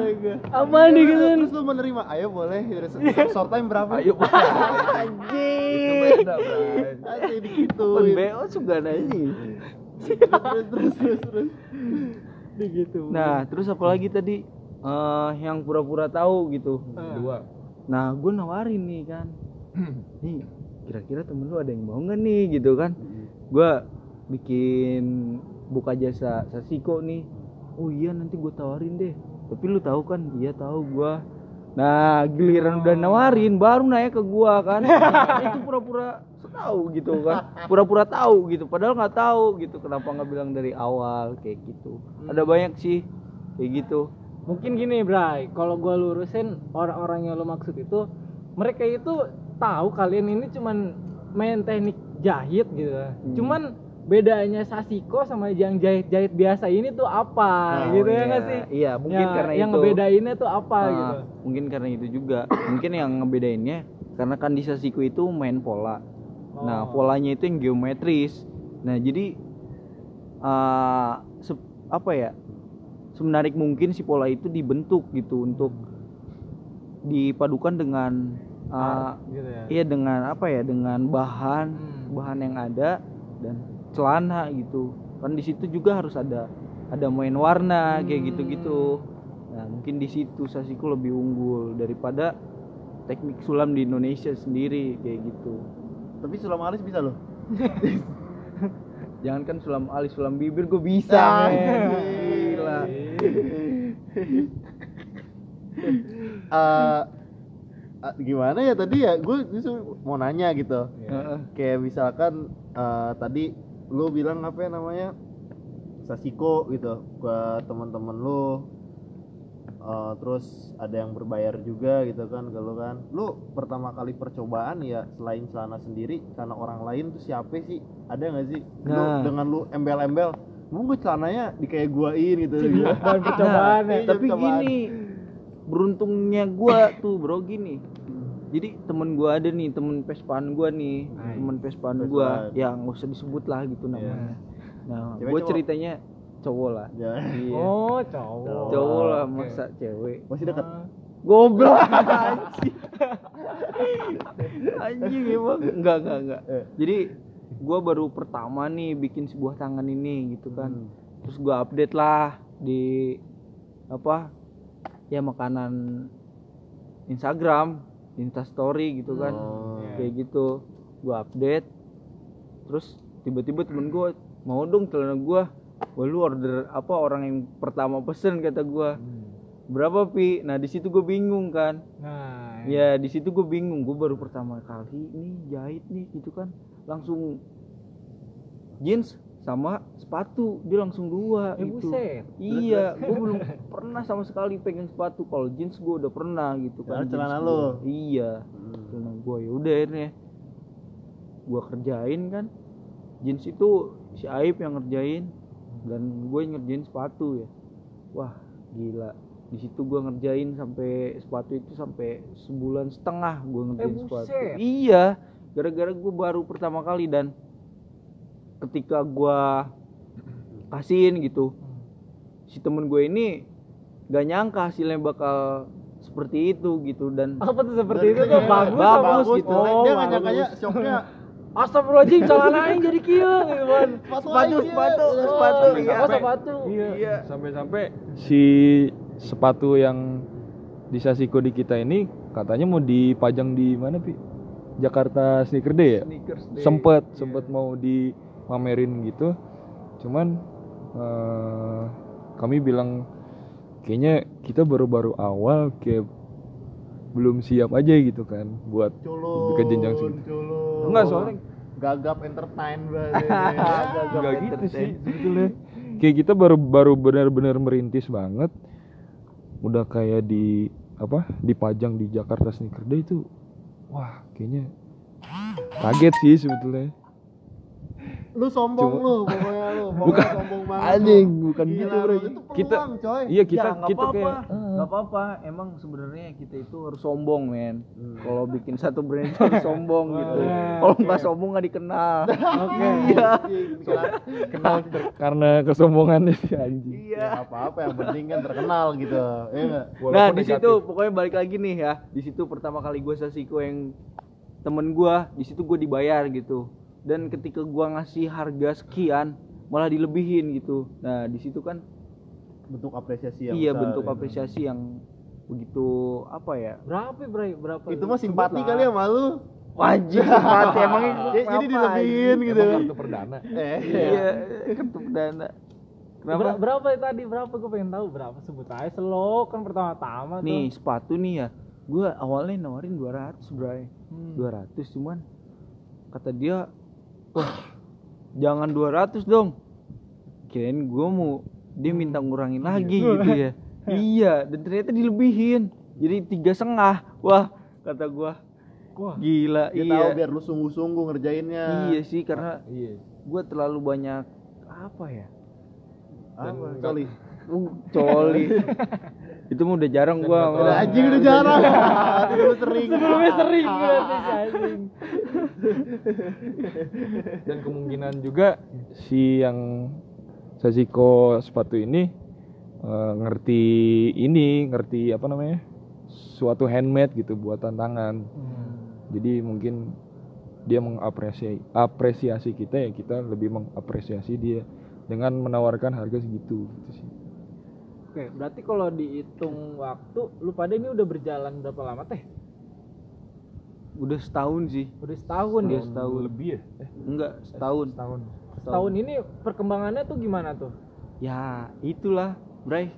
Apa nih gitu? Terus lu menerima, ayo boleh, short time berapa? ayo Anjing. Asli gitu. Pun BO juga nanya Terus terus terus terus. Gitu. nah terus apa lagi tadi? Eh, yang pura-pura tahu gitu. Dua. Nah gue nawarin nih kan. Nih kira-kira temen lu ada yang mau nggak nih? Gitu kan. Gue bikin buka jasa sasiko nih. Oh iya nanti gue tawarin deh. Tapi lu tahu kan? Iya tahu gue nah giliran udah nawarin baru nanya ke gue kan. Itu pura-pura tahu gitu kan. Pura-pura tahu gitu padahal nggak tahu gitu. Kenapa nggak bilang dari awal kayak gitu. Ada banyak sih kayak gitu. Mungkin gini, Bray. Kalau gua lurusin orang-orang yang lo maksud itu, mereka itu tahu kalian ini cuman main teknik jahit gitu. Cuman bedanya Sasiko sama yang jahit-jahit biasa ini tuh apa Oh, gitu ya iya. nggak sih? Iya, mungkin Ya, karena yang itu. ngebedainnya tuh apa Ah, gitu. mungkin karena itu juga mungkin yang ngebedainnya karena kan di Sasiku itu main pola nah Oh. polanya itu yang geometris nah jadi se- apa ya semenarik mungkin si pola itu dibentuk gitu untuk dipadukan dengan ah, gitu ya. iya dengan apa ya dengan bahan Hmm. bahan yang ada dan celana gitu kan di situ juga harus ada ada main warna kayak Hmm. gitu-gitu nah mungkin di situ Sasiku lebih unggul daripada teknik sulam di Indonesia sendiri kayak gitu Tapi sulam alis bisa loh. jangankan sulam alis sulam bibir gue bisa Ah, men. gila. gila eh, gimana ya tadi ya? Gue justru mau nanya gitu. Heeh. Kayak misalkan eh, tadi lu bilang apa ya namanya? Sasiko gitu ke teman-teman lu. Eh, terus ada yang berbayar juga gitu kan kalau kan lu pertama kali percobaan ya selain celana sendiri karena orang lain tuh siapa sih ada nggak sih lu Nah. dengan lu embel-embel mau gue celananya di kayak guain gitu Bahan percobaan ya. Iya, tapi percobaan. gini beruntungnya gua tuh bro gini jadi temen gua ada nih temen pespaan gua nih Hai. temen pespaan gua. Pespaan. ya nggak usah disebut lah gitu namanya. Nah Cewek gua cowok? ceritanya cowok lah. Ya iya. Oh, cowok. cowok. Lah masa cewek. Masih dekat goblok. Anjing anjing emang. Enggak enggak enggak Eh. jadi gua baru pertama nih bikin sebuah tangan ini gitu kan. Hmm. terus gua update lah di apa ya makanan Instagram Instastory gitu kan. Oh. kayak gitu. Gua update. Terus tiba-tiba temen gua mau dong celana gua. Wah lu order apa orang yang pertama pesen kata gua. Berapa pi? Nah di situ gue bingung kan. Nah, ya di situ gue bingung. Gue baru pertama kali nih jahit nih gitu kan. Langsung jeans sama sepatu dia langsung dua Eh, gitu. buset. iya gue belum pernah sama sekali pegang sepatu. Kalau jeans gue udah pernah gitu kan celana gua. iya Hmm. celana gue ya udah akhirnya gue kerjain kan. Jeans itu si Aib yang ngerjain dan gue ngerjain sepatu ya. Wah gila. Di situ gue ngerjain sampai sepatu itu sampai sebulan setengah gue ngerjain Eh, sepatu. iya gara-gara gue baru pertama kali dan ketika gue kasihin gitu si temen gue ini gak nyangka hasilnya bakal seperti itu gitu dan apa tuh seperti itu? Tuh bagus Bagus, gitu. dia Oh, nggak bagus. nyangkanya shocknya. Astagfirullahaladzim, celana aing jadi kieu gitu kan. sepatu sepatu sepatu Oh, sepatu. Iya. iya Oh, sepatu. iya. Sampai-sampai si sepatu yang di Sasiko di kita ini katanya mau dipajang di mana pi? Jakarta Sneaker Day ya? Sneakers sempet sempet mau dipamerin gitu. Cuman eh, kami bilang kayaknya kita baru-baru awal kayak belum siap aja gitu kan buat ke jenjang segitu. culun. Enggak soalnya gagap entertain berarti. Gagap enggak gitu sih sebetulnya. kayak kita baru baru benar-benar merintis banget udah kayak di apa dipajang di Jakarta Sneaker Day itu wah kayaknya kaget sih sebetulnya Lu sombong Cuma- lu pokoknya lu. Pokoknya Bukan. sombong banget. Anjing, lu. bukan Gila gitu, Bro. Itu peluang, Kita- coy. iya kita ya, nggak kita apa-apa kayak nggak apa-apa emang sebenarnya kita itu harus sombong men Hmm. kalau bikin satu brand itu harus sombong gitu Wah, kalau oke. nggak sombong nggak dikenal Oke. iya Kenal karena kesombongannya si anjing iya Ya apa-apa yang penting kan terkenal gitu. Iya enggak? nah di situ pokoknya balik lagi nih ya di situ pertama kali gue sasiko yang temen gue di situ gue dibayar gitu dan ketika gue ngasih harga sekian malah dilebihin gitu nah di situ kan Bentuk apresiasi yang iya besar, bentuk ya. apresiasi yang begitu apa ya Berapa, Bray? Berapa? Itu mah simpati kali ya malu. wajib simpati emang itu Ya, jadi dilebihin gitu. Emang kartu perdana Eh, iya kartu perdana kenapa Ber- berapa ya tadi? Berapa? Gue pengen tahu berapa. Sebut aja slow kan pertama-tama tuh. nih sepatu nih ya gue awalnya nawarin 200 bray Hmm. 200 cuman kata dia wah jangan 200 dong. Kirain gue mau dia minta ngurangin lagi gitu ya. Iya. Dan ternyata dilebihin. Jadi tiga setengah. Wah kata gue Wah. gila Dia iya. tahu biar lu sungguh-sungguh ngerjainnya. iya sih karena iya. gue terlalu banyak apa ya? Apa? Coli. Coli itu mah udah jarang gue Udah anjing udah jarang. Itu dulu sering. Sebelumnya sering anjing. dan kemungkinan juga si yang Sasiko sepatu ini eh, ngerti ini ngerti apa namanya suatu handmade gitu buatan tangan jadi mungkin dia mengapresiasi apresiasi kita ya kita lebih mengapresiasi dia dengan menawarkan harga segitu gitu sih Oke, berarti kalau dihitung waktu, lu pada ini udah berjalan berapa lama teh? udah setahun sih Udah setahun ya? setahun lebih ya eh, enggak setahun setahun Setahun ini perkembangannya tuh gimana tuh? ya itulah Bray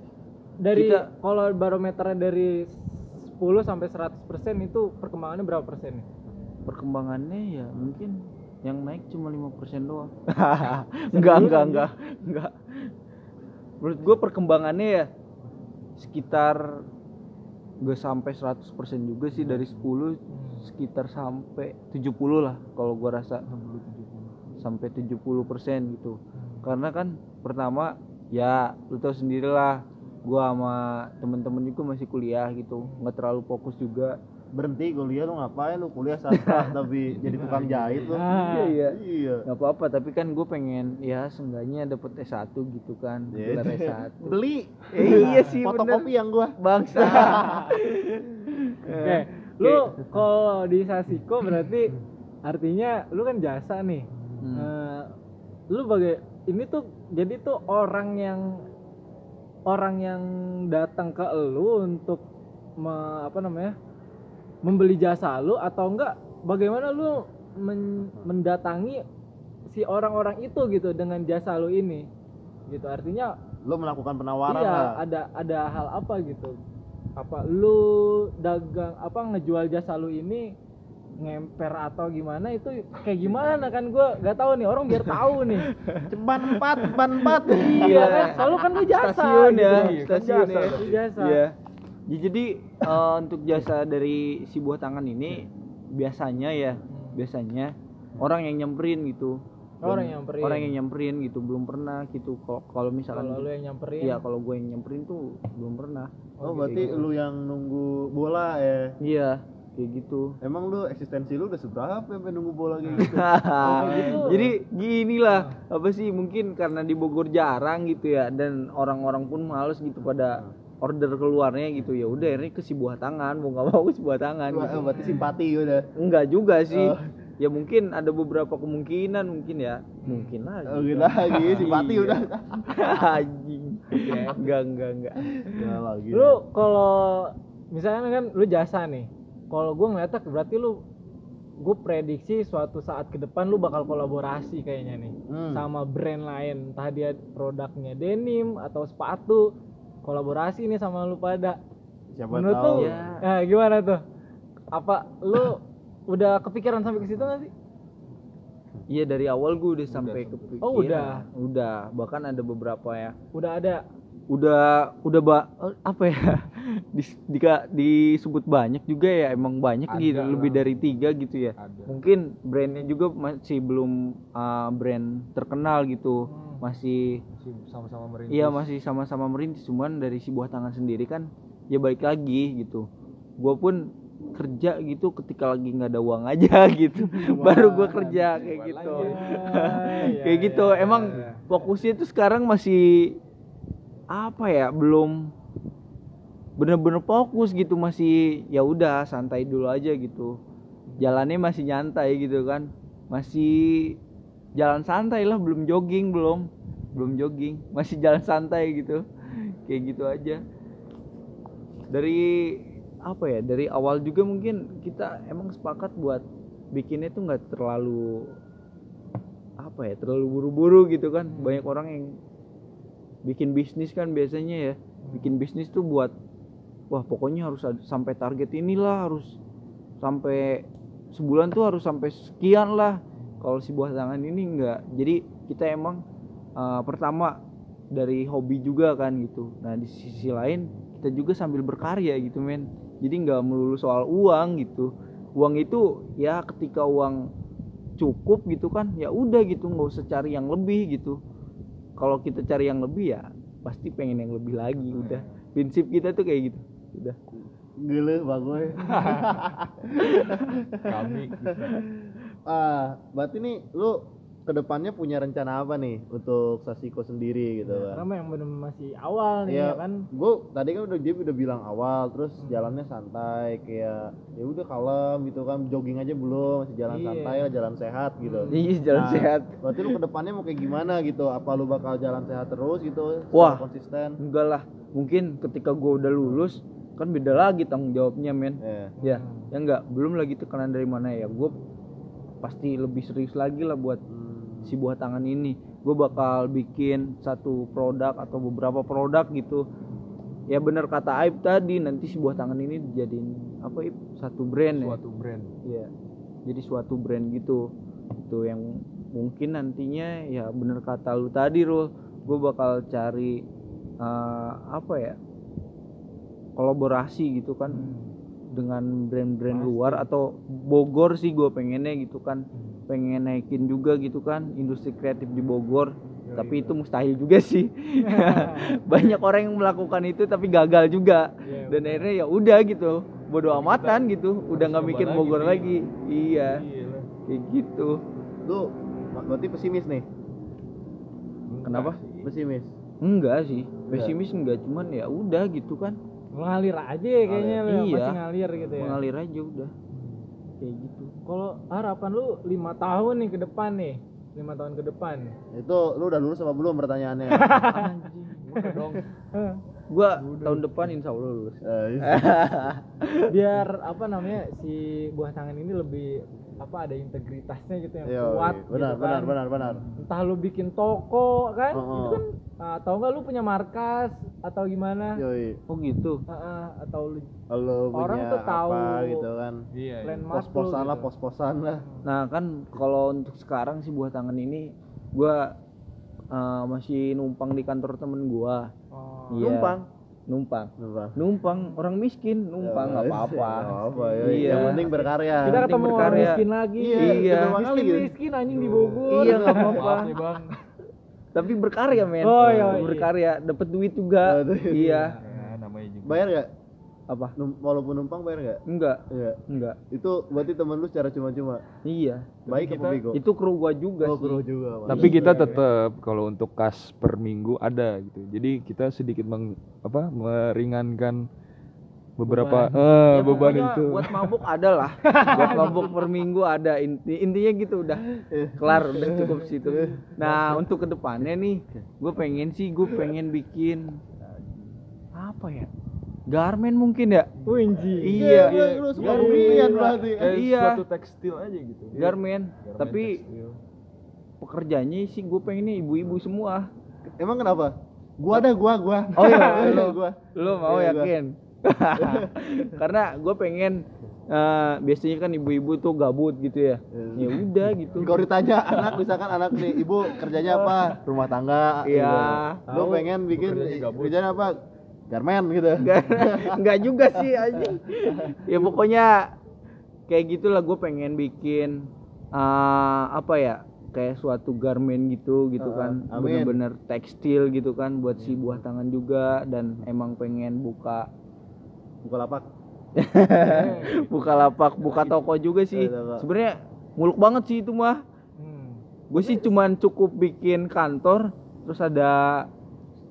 Dari Kita- kalau barometernya dari 10 sampai 100% itu perkembangannya berapa persen? perkembangannya ya mungkin yang naik cuma 5% doang enggak enggak enggak enggak menurut gue perkembangannya ya sekitar gak sampai 100% juga sih dari 10 sekitar sampai 70 lah kalau gua rasa. Sampai 70% gitu. Karena kan pertama ya lu tau sendiri lah gua sama temen-temen juga masih kuliah gitu nggak terlalu fokus juga Berhenti kuliah lu ngapain lu kuliah sastra tapi jadi tukang jahit lu. Ah. iya Iya. nggak apa-apa tapi kan gue pengen ya seenggaknya dapet S1 gitu kan Iya. gelar S1 Beli. Eh, iya sih Fotokopi yang gua. bangsa Oke, lu kalau di Sasiko berarti artinya lu kan jasa nih. Hmm. Eh, lu bagai ini tuh jadi tuh orang yang orang yang datang ke lu untuk me- apa namanya membeli jasa lu atau enggak bagaimana lu men- mendatangi si orang-orang itu gitu dengan jasa lu ini gitu artinya Lu melakukan penawaran iya lah. ada ada hal apa gitu apa lu dagang apa ngejual jasa lu ini ngemper atau gimana itu kayak gimana kan gua nggak tahu nih orang biar tahu nih Ceban empat, ban empat. iya kan selalu kan lu jasa stasiun gitu. ya Kan stasiun jasa, ya jasa Iya. Ya, jadi eh, untuk jasa dari si buah tangan ini biasanya ya biasanya orang yang nyamperin gitu Orang yang nyamperin. orang yang nyamperin gitu belum pernah gitu kalau kalau misalkan kalau lu yang nyamperin Iya kalau gue yang nyamperin tuh belum pernah Oh, berarti lu yang nunggu bola ya. iya kayak gitu Emang lu eksistensi lu udah seberapa sampai nunggu bola kayak gitu? gitu. Jadi gini lah, apa sih mungkin karena di Bogor jarang gitu ya dan orang-orang pun males gitu pada order keluarnya gitu ya udah ini ke si buah tangan mau nggak mau ke si buah tangan Wah, gitu. berarti simpati udah. enggak juga sih Oh. ya mungkin ada beberapa kemungkinan mungkin ya mungkin lagi Oh, gitu lagi simpati Iya. udah. anjing enggak enggak enggak Ya lagi. lu kalau misalnya kan lu jasa nih kalau gua ngeliatnya berarti lu gue prediksi suatu saat ke depan lu bakal kolaborasi kayaknya nih Hmm. sama brand lain entah dia produknya denim atau sepatu kolaborasi nih sama lu pada. Siapa menurut tahu. lu Ya. nah, gimana tuh? Apa lu udah kepikiran sampai ke situ nggak sih? Iya dari awal gue udah sampai kepikiran. Oh, udah. udah bahkan ada beberapa ya. Udah ada udah udah ba, eh, apa ya Dis- dika- disebut banyak juga ya emang banyak Ada gitu lah. lebih dari tiga gitu ya. Ada. mungkin brandnya juga masih belum uh, brand terkenal gitu masih Masih sama-sama merintis. iya masih sama-sama merintis cuman dari si buah tangan sendiri kan ya balik lagi gitu. Gue pun kerja gitu ketika lagi nggak ada uang aja gitu. Baru gue kerja kayak gitu. iya, kayak gitu emang fokusnya tuh sekarang masih apa ya belum bener-bener fokus gitu masih ya udah santai dulu aja gitu. Jalannya masih nyantai gitu kan. Masih jalan santai lah belum jogging belum belum jogging. Masih jalan santai gitu kayak gitu aja. Dari apa ya dari awal juga mungkin kita emang sepakat buat bikinnya tuh nggak terlalu apa ya terlalu buru-buru gitu kan. Banyak orang yang bikin bisnis kan biasanya ya. Bikin bisnis tuh buat wah pokoknya harus sampai target inilah harus sampai sebulan tuh harus sampai sekian lah. Kalau si buah tangan ini enggak jadi kita emang uh, pertama dari hobi juga kan gitu. Nah di sisi lain kita juga sambil berkarya gitu men. Jadi nggak melulu soal uang gitu. Uang itu ya ketika uang cukup gitu kan ya udah gitu nggak usah cari yang lebih gitu kalau kita cari yang lebih ya pasti pengen yang lebih lagi udah. Prinsip kita tuh kayak gitu udah. Gila bagus. Kami ah, berarti nih lu ke depannya punya rencana apa nih untuk Sasiko sendiri gitu kan? Karena yang bener masih awal nih Iya, ya kan. gue tadi kan udah dia udah bilang awal, terus jalannya santai kayak ya udah kalem gitu kan, jogging aja belum, masih jalan Iya. santai lah, jalan sehat gitu. Iya, jalan Nah, sehat. Berarti lu ke depannya mau kayak gimana gitu? Apa lu bakal jalan sehat terus gitu? Wah. konsisten. enggak lah mungkin ketika gue udah lulus kan beda lagi tanggung jawabnya men Iya. ya ya enggak belum lagi tekanan dari mana ya gue pasti lebih serius lagi lah buat Hmm. Si buah tangan ini gue bakal bikin satu produk atau beberapa produk gitu ya bener kata Aib tadi nanti si buah tangan ini dijadiin apa Aib satu brand ya Suatu brand. Iya. Jadi suatu brand gitu. Itu yang mungkin nantinya ya bener kata lu tadi Rul, gue bakal cari eh, apa ya? kolaborasi gitu kan dengan brand-brand luar atau Bogor sih gue pengennya gitu kan. Pengen naikin juga gitu kan industri kreatif di Bogor. Tapi itu mustahil juga sih. Banyak orang yang melakukan itu tapi gagal juga. Iya, Dan akhirnya ya udah gitu. Bodo amatan gitu. Udah nggak mikir lagi Bogor nih. lagi. Iya. Iya. Kayak gitu. Lu berarti pesimis nih? Kenapa? sih. Pesimis. Enggak sih. Pesimis enggak cuman ya udah gitu kan. Ngalir aja ya kayaknya lu, Iya. masih ngalir gitu ya. Mengalir aja udah. Kayak gitu. Kalau harapan lu lima tahun nih ke depan nih, lima tahun ke depan. Itu lu udah lulus apa belum pertanyaannya? Udah dong. Gua tahun depan insya Allah lulus. Eh, Biar apa namanya si buah tangan ini lebih apa ada integritasnya gitu yang Iya, kuat iya. benar, gitu benar, kan. benar, benar. Entah lu bikin toko kan, Oh, itu oh. kan atau enggak lu punya markas atau gimana? Yoi. Oh gitu. Heeh, atau lu Lu Orang punya tuh tahu apa gitu kan? Iya. iya. Pos-posan lah, gitu. pos-posan lah. Nah kan kalau untuk sekarang sih buah tangan ini gua eh, masih numpang di kantor temen gua. Oh. Iya. Numpang. Numpang. Numpang. Numpang orang miskin numpang nggak Ya, apa-apa. apa ya. Iya. Yang penting berkarya. Kita ketemu orang berkarya. miskin lagi. Iya, Iya. Miskin gitu. miskin anjing di Bogor. Iya nggak apa-apa. Maaf nih bang. Tapi berkarya men. Oh, iya, iya. Berkarya, dapat duit juga. Duit. iya. Ya, namanya juga. Bayar nggak? Apa? Num- walaupun numpang bayar nggak? Enggak, Iya. enggak. Itu berarti temen lu secara cuma-cuma. Iya. Baik apa kita- bego? Itu kru gua juga Oh, sih. kru juga. Mas. Tapi kita tetap kalau untuk kas per minggu ada gitu. Jadi kita sedikit meng, apa meringankan beberapa eh Ya, beban itu. Buat mabuk ada lah. buat mabuk per minggu ada. Inti, intinya gitu udah kelar udah cukup situ. Nah untuk ke depannya nih, gue pengen sih gue pengen bikin apa ya? Garmen mungkin ya? Winji. Iya. Iya, lu suka rumian berarti. Eh, Iya. suatu tekstil aja gitu. Garmen. Garmen Tapi tekstil. pekerjaannya sih gue pengennya ibu-ibu semua. Emang kenapa? Gua dah, gua, gua. Oh iya, Iya, lu, gua. lu mau Iya, yakin? karena gue pengen eh, biasanya kan ibu-ibu tuh gabut gitu ya ya udah gitu Kalau ditanya anak misalkan anak nih, ibu kerjanya apa? Rumah tangga. Iya. Lu pengen bikin kerjanya apa? Garmen gitu. Enggak, enggak juga sih anjing. Ya pokoknya kayak gitulah gue pengen bikin eh, apa ya? Kayak suatu garmen gitu gitu Heeh, kan. Bener-bener tekstil gitu kan buat si buah tangan juga dan emang pengen buka Buka lapak. buka lapak, buka toko juga sih. Sebenarnya muluk banget sih itu mah. Hmm. Gue sih cuman cukup bikin kantor terus ada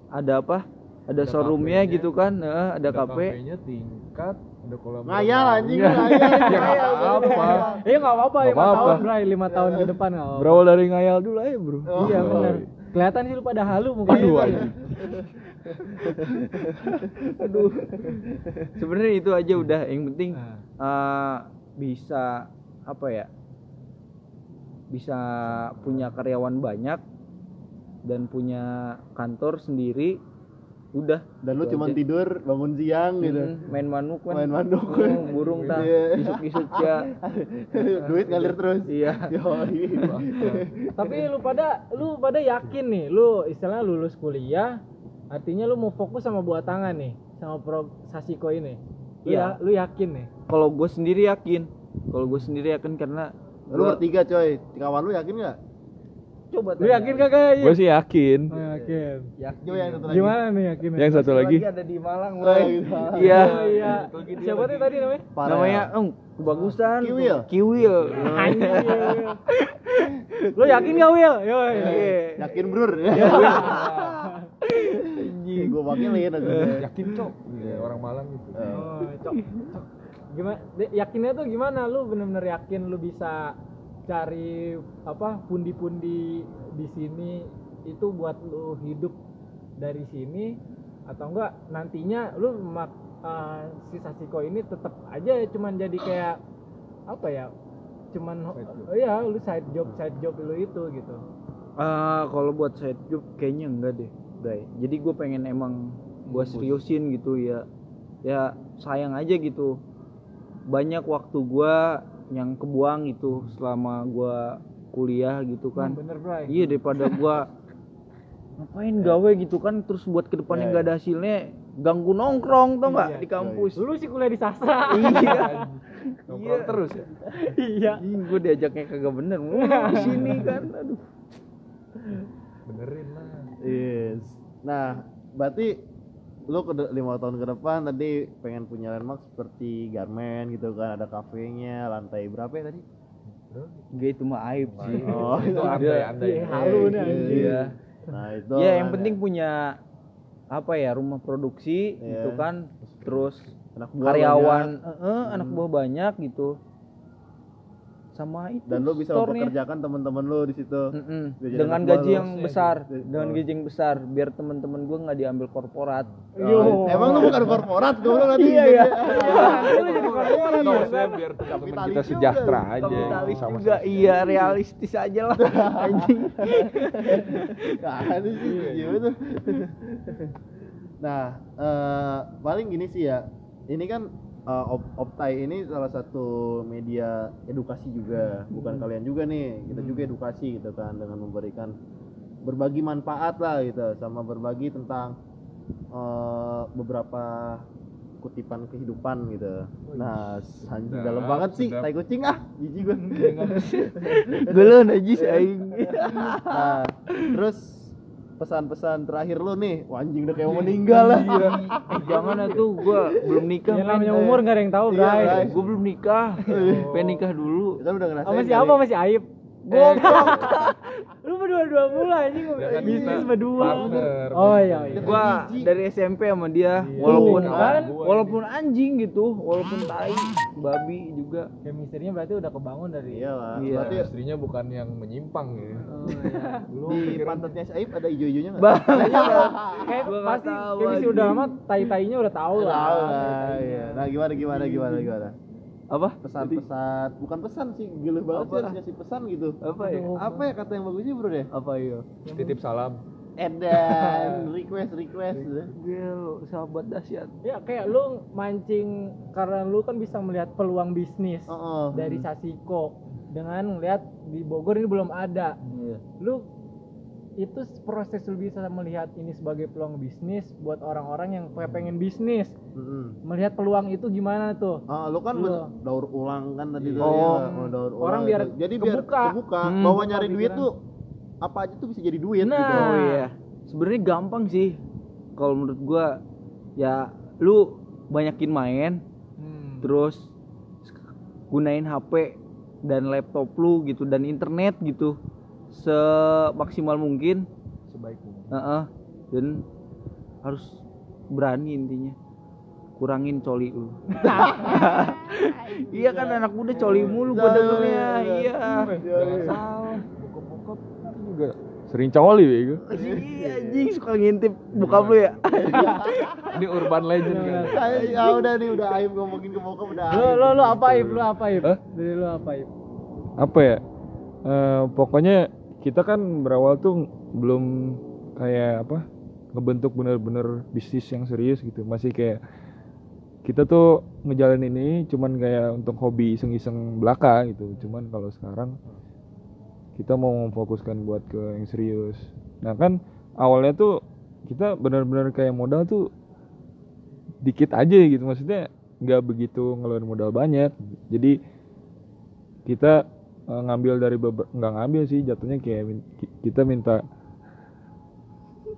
ada apa? Ada, Ada showroomnya gitu kan, Heeh, ada, kafe. kafenya tingkat, ada kolam Ngayal renang. anjing, ngayal. Ya nggak apa. Eh nggak apa-apa, lima tahun Bray, lima tahun ke depan nggak apa-apa. Berawal dari ngayal dulu aja, Bro. Oh. Iya benar. Kelihatan sih lu pada halu mungkin. Aduh. Aduh. Sebenarnya itu aja udah yang penting eh, bisa apa ya? Bisa punya karyawan banyak dan punya kantor sendiri. Udah. Dan lu cuma tidur, bangun siang gitu. Hmm, main manuk kan. Main manuk. Hmm, burung tak Iya. isuk-isuk ya. Duit ngalir terus. Iya. Yoi. Tapi lu pada lu pada yakin nih, lu istilahnya lulus kuliah, artinya lu mau fokus sama buat tangan nih, sama pro Sasiko ini. Lu, Iya. ya, lu yakin nih? Kalau gue sendiri yakin. Kalau gue sendiri yakin karena Lu bertiga coy, kawan lu yakin nggak? Coba Lu yakin kagak? Gue sih yakin. Oh, yakin. yakin. Yang satu lagi. Gimana nih yakinnya? Yang satu lagi. ada di Malang, Oh, Bray. gitu. Iya. Oh, iya. Siapa tuh tadi namanya? Parel. Namanya oh, kebagusan. Kiwil. Kiwil. Anjing. lu yakin gak Will? Yo. Iya. Yakin brur. Gue wakilin aku. Yakin cok. Iya, orang Malang gitu. Oh, cok. Gimana? Yakinnya tuh gimana? Lu bener-bener yakin lu bisa cari apa pundi-pundi di sini itu buat lu hidup dari sini atau enggak nantinya lu mak, eh, si Sasiko ini tetap aja cuman jadi kayak apa ya? Cuman oh iya lu side job side job lu itu gitu. Ah, kalau buat side job kayaknya enggak deh, Bray. Jadi gue pengen emang gue seriusin gitu ya. Ya sayang aja gitu. Banyak waktu gua yang kebuang gitu selama gua kuliah gitu kan. Hmm, bener bro. Iya daripada gua ngapain gawe gitu kan terus buat ke depannya Ya, nggak ada hasilnya ganggu nongkrong tau nggak Iya, di kampus. Lu sih kuliah di sastra. iya. Nongkrong terus ya. iya. gue diajaknya kagak bener. Wah, di sini kan. Aduh. Benerin lah. Yes. Nah, berarti lu ke lima tahun ke depan tadi pengen punya landmark seperti garmen gitu kan ada kafenya lantai berapa ya tadi Gak itu mah aib sih. Oh, itu Udah. andai-andai. Iya, halu nih. Iya. nah itu Ya yang penting punya apa ya rumah produksi Iya. gitu kan. Terus anak buah karyawan, banyak. eh, anak buah banyak gitu. Sama itu. dan lu bisa mempekerjakan teman-teman lu di situ. Biar jadi dengan gaji lu. yang besar, Iya. dengan Oh. gaji yang besar, biar teman-teman gue nggak diambil korporat. Oh, emang lu bukan korporat gue nanti Iya, iya. Maksudnya biar teman-teman kita sejahtera aja. Sama juga, iya realistis aja lah. Anjing. Gak ada sih gimana Nah, eh, paling gini sih ya. Ini kan Op- Optai ini salah satu media edukasi juga, bukan kalian juga nih. Kita juga edukasi gitu kan dengan memberikan berbagi manfaat lah gitu, sama berbagi tentang eh, beberapa kutipan kehidupan gitu. Nah, anjing dalam banget sih, tai kucing ah, jijik gue. Gue lo najis aing. Nah, terus pesan-pesan terakhir lu nih, wah, anjing udah kayak mau meninggal lah. Eh, jangan atuh gua belum nikah. Ya namanya umur gak ada yang tahu, Iya, Bray. Bray. Gue belum nikah. Pengen nikah dulu. Kan udah ngerasain. Sama siapa masih aib? Goblok. Lu berdua-dua mulu anjing Jangan bisnis berdua. Oh iya iya. Gua dari SMP sama dia Iya. walaupun kan? walaupun anjing gitu, walaupun tai, babi juga. Chemistry-nya berarti udah kebangun dari Iya lah. Iya. Berarti Istrinya bukan yang menyimpang ya. Oh, iya. Belum di pantatnya Saib ada hijau-hijaunya nggak? Kayak pasti anjing. udah lama tai-tainya udah tahu lah. Tahu lah. Iya. Nah, gimana gimana gimana gimana? Apa? Pesan-pesan, bukan pesan sih, gila banget Apa? sih harus ngasih pesan gitu. Apa ya? Apa ya kata yang bagusnya bro deh? Apa ya? titip salam. Edan, request request. Gil, sahabat dahsyat. Ya kayak lu mancing karena lu kan bisa melihat peluang bisnis Oh, dari Sasiko dengan melihat di Bogor ini belum ada. Iya. Lu itu proses lu bisa melihat ini sebagai peluang bisnis buat orang-orang yang kayak pengen bisnis. Melihat peluang itu gimana tuh? Ah, lu kan Lu. bener- daur ulang kan tadi tuh. Oh. ya, daur Orang ulang biar itu. jadi biar kebuka. kebuka, Hmm. bahwa nyari Kebuka duit pikiran. tuh apa aja tuh bisa jadi duit Nah. gitu. Oh iya. Sebenarnya gampang sih. Kalau menurut gua ya lu banyakin main Hmm. terus gunain HP dan laptop lu gitu dan internet gitu semaksimal mungkin sebaik mungkin Heeh. dan harus berani intinya kurangin coli lu iya kan anak muda coli mulu gua dengernya iya jangan salah bokap-bokap juga sering coli bego iya anjing suka ngintip bokap lu ya ini urban legend kan ya udah nih udah aib ngomongin ke bokap udah. Aib. lu lu apa Ip? Lu apa? Hah? Dari lu apa Ip? apa ya Eh, pokoknya kita kan berawal tuh belum kayak apa ngebentuk bener-bener bisnis yang serius gitu. Masih kayak kita tuh ngejalanin ini cuman kayak untuk hobi iseng-iseng belaka gitu. Cuman kalau sekarang kita mau memfokuskan buat ke yang serius. Nah kan awalnya tuh kita benar-benar kayak modal tuh dikit aja gitu. Maksudnya nggak begitu ngeluarin modal banyak. Jadi kita eh, ngambil dari beber- nggak ngambil sih jatuhnya kayak min- ki- kita minta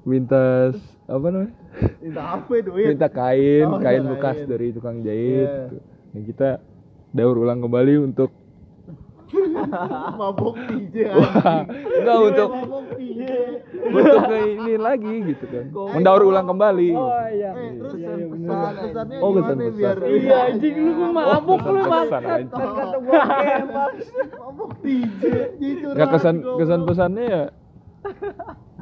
minta apa namanya Minta apa duit? minta kain Oh, kain minta bekas kain. dari tukang jahit Iya. gitu. Ya, kita daur ulang kembali untuk mabok DJ enggak untuk mabok untuk ke ini lagi gitu kan mendaur ulang kembali Oh iya. Eh, terus Iya, iya, pesan pesannya Oh, gimana kesan-pesan. biar Iya anjing lu mabuk lu Kesan maksud aja. kan kata gua mabok DJ. Nggak kesan kesan pesannya ya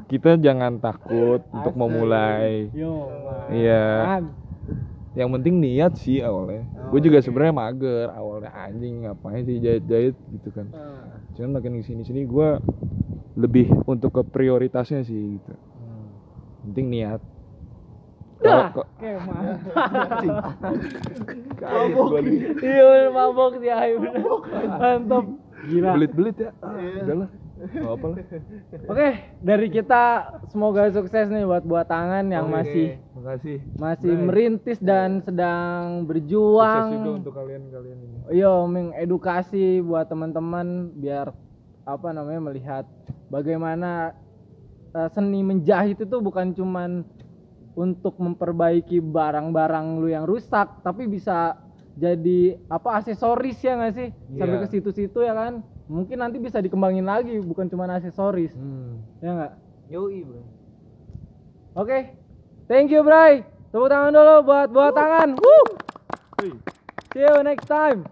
kita jangan takut untuk memulai Yo. Iya. Yang penting niat sih awalnya. Gue juga sebenarnya mager awalnya anjing ngapain sih jahit-jahit? Gitu kan. Cuman makin ke sini sini gue lebih untuk ke prioritasnya sih gitu. Penting niat. Dah. Kaget gua nih. Iya mabok bener. Mantap. Gila. belit-belit ya. Ah, udahlah Gak apa lah Oke, dari kita semoga sukses nih buat buat tangan yang Oke, masih makasih masih Bye. merintis dan sedang sukses berjuang. juga untuk kalian-kalian ini Iya, mengedukasi buat teman-teman biar apa namanya melihat bagaimana eh, seni menjahit itu bukan cuman untuk memperbaiki barang-barang lu yang rusak, tapi bisa jadi apa aksesoris ya nggak sih? Sampai Iya. ke situ-situ ya kan? mungkin nanti bisa dikembangin lagi bukan cuma aksesoris hmm. ya nggak yoi bro oke okay. thank you Bray tepuk tangan dulu buat buat Woo. tangan Woo. See you next time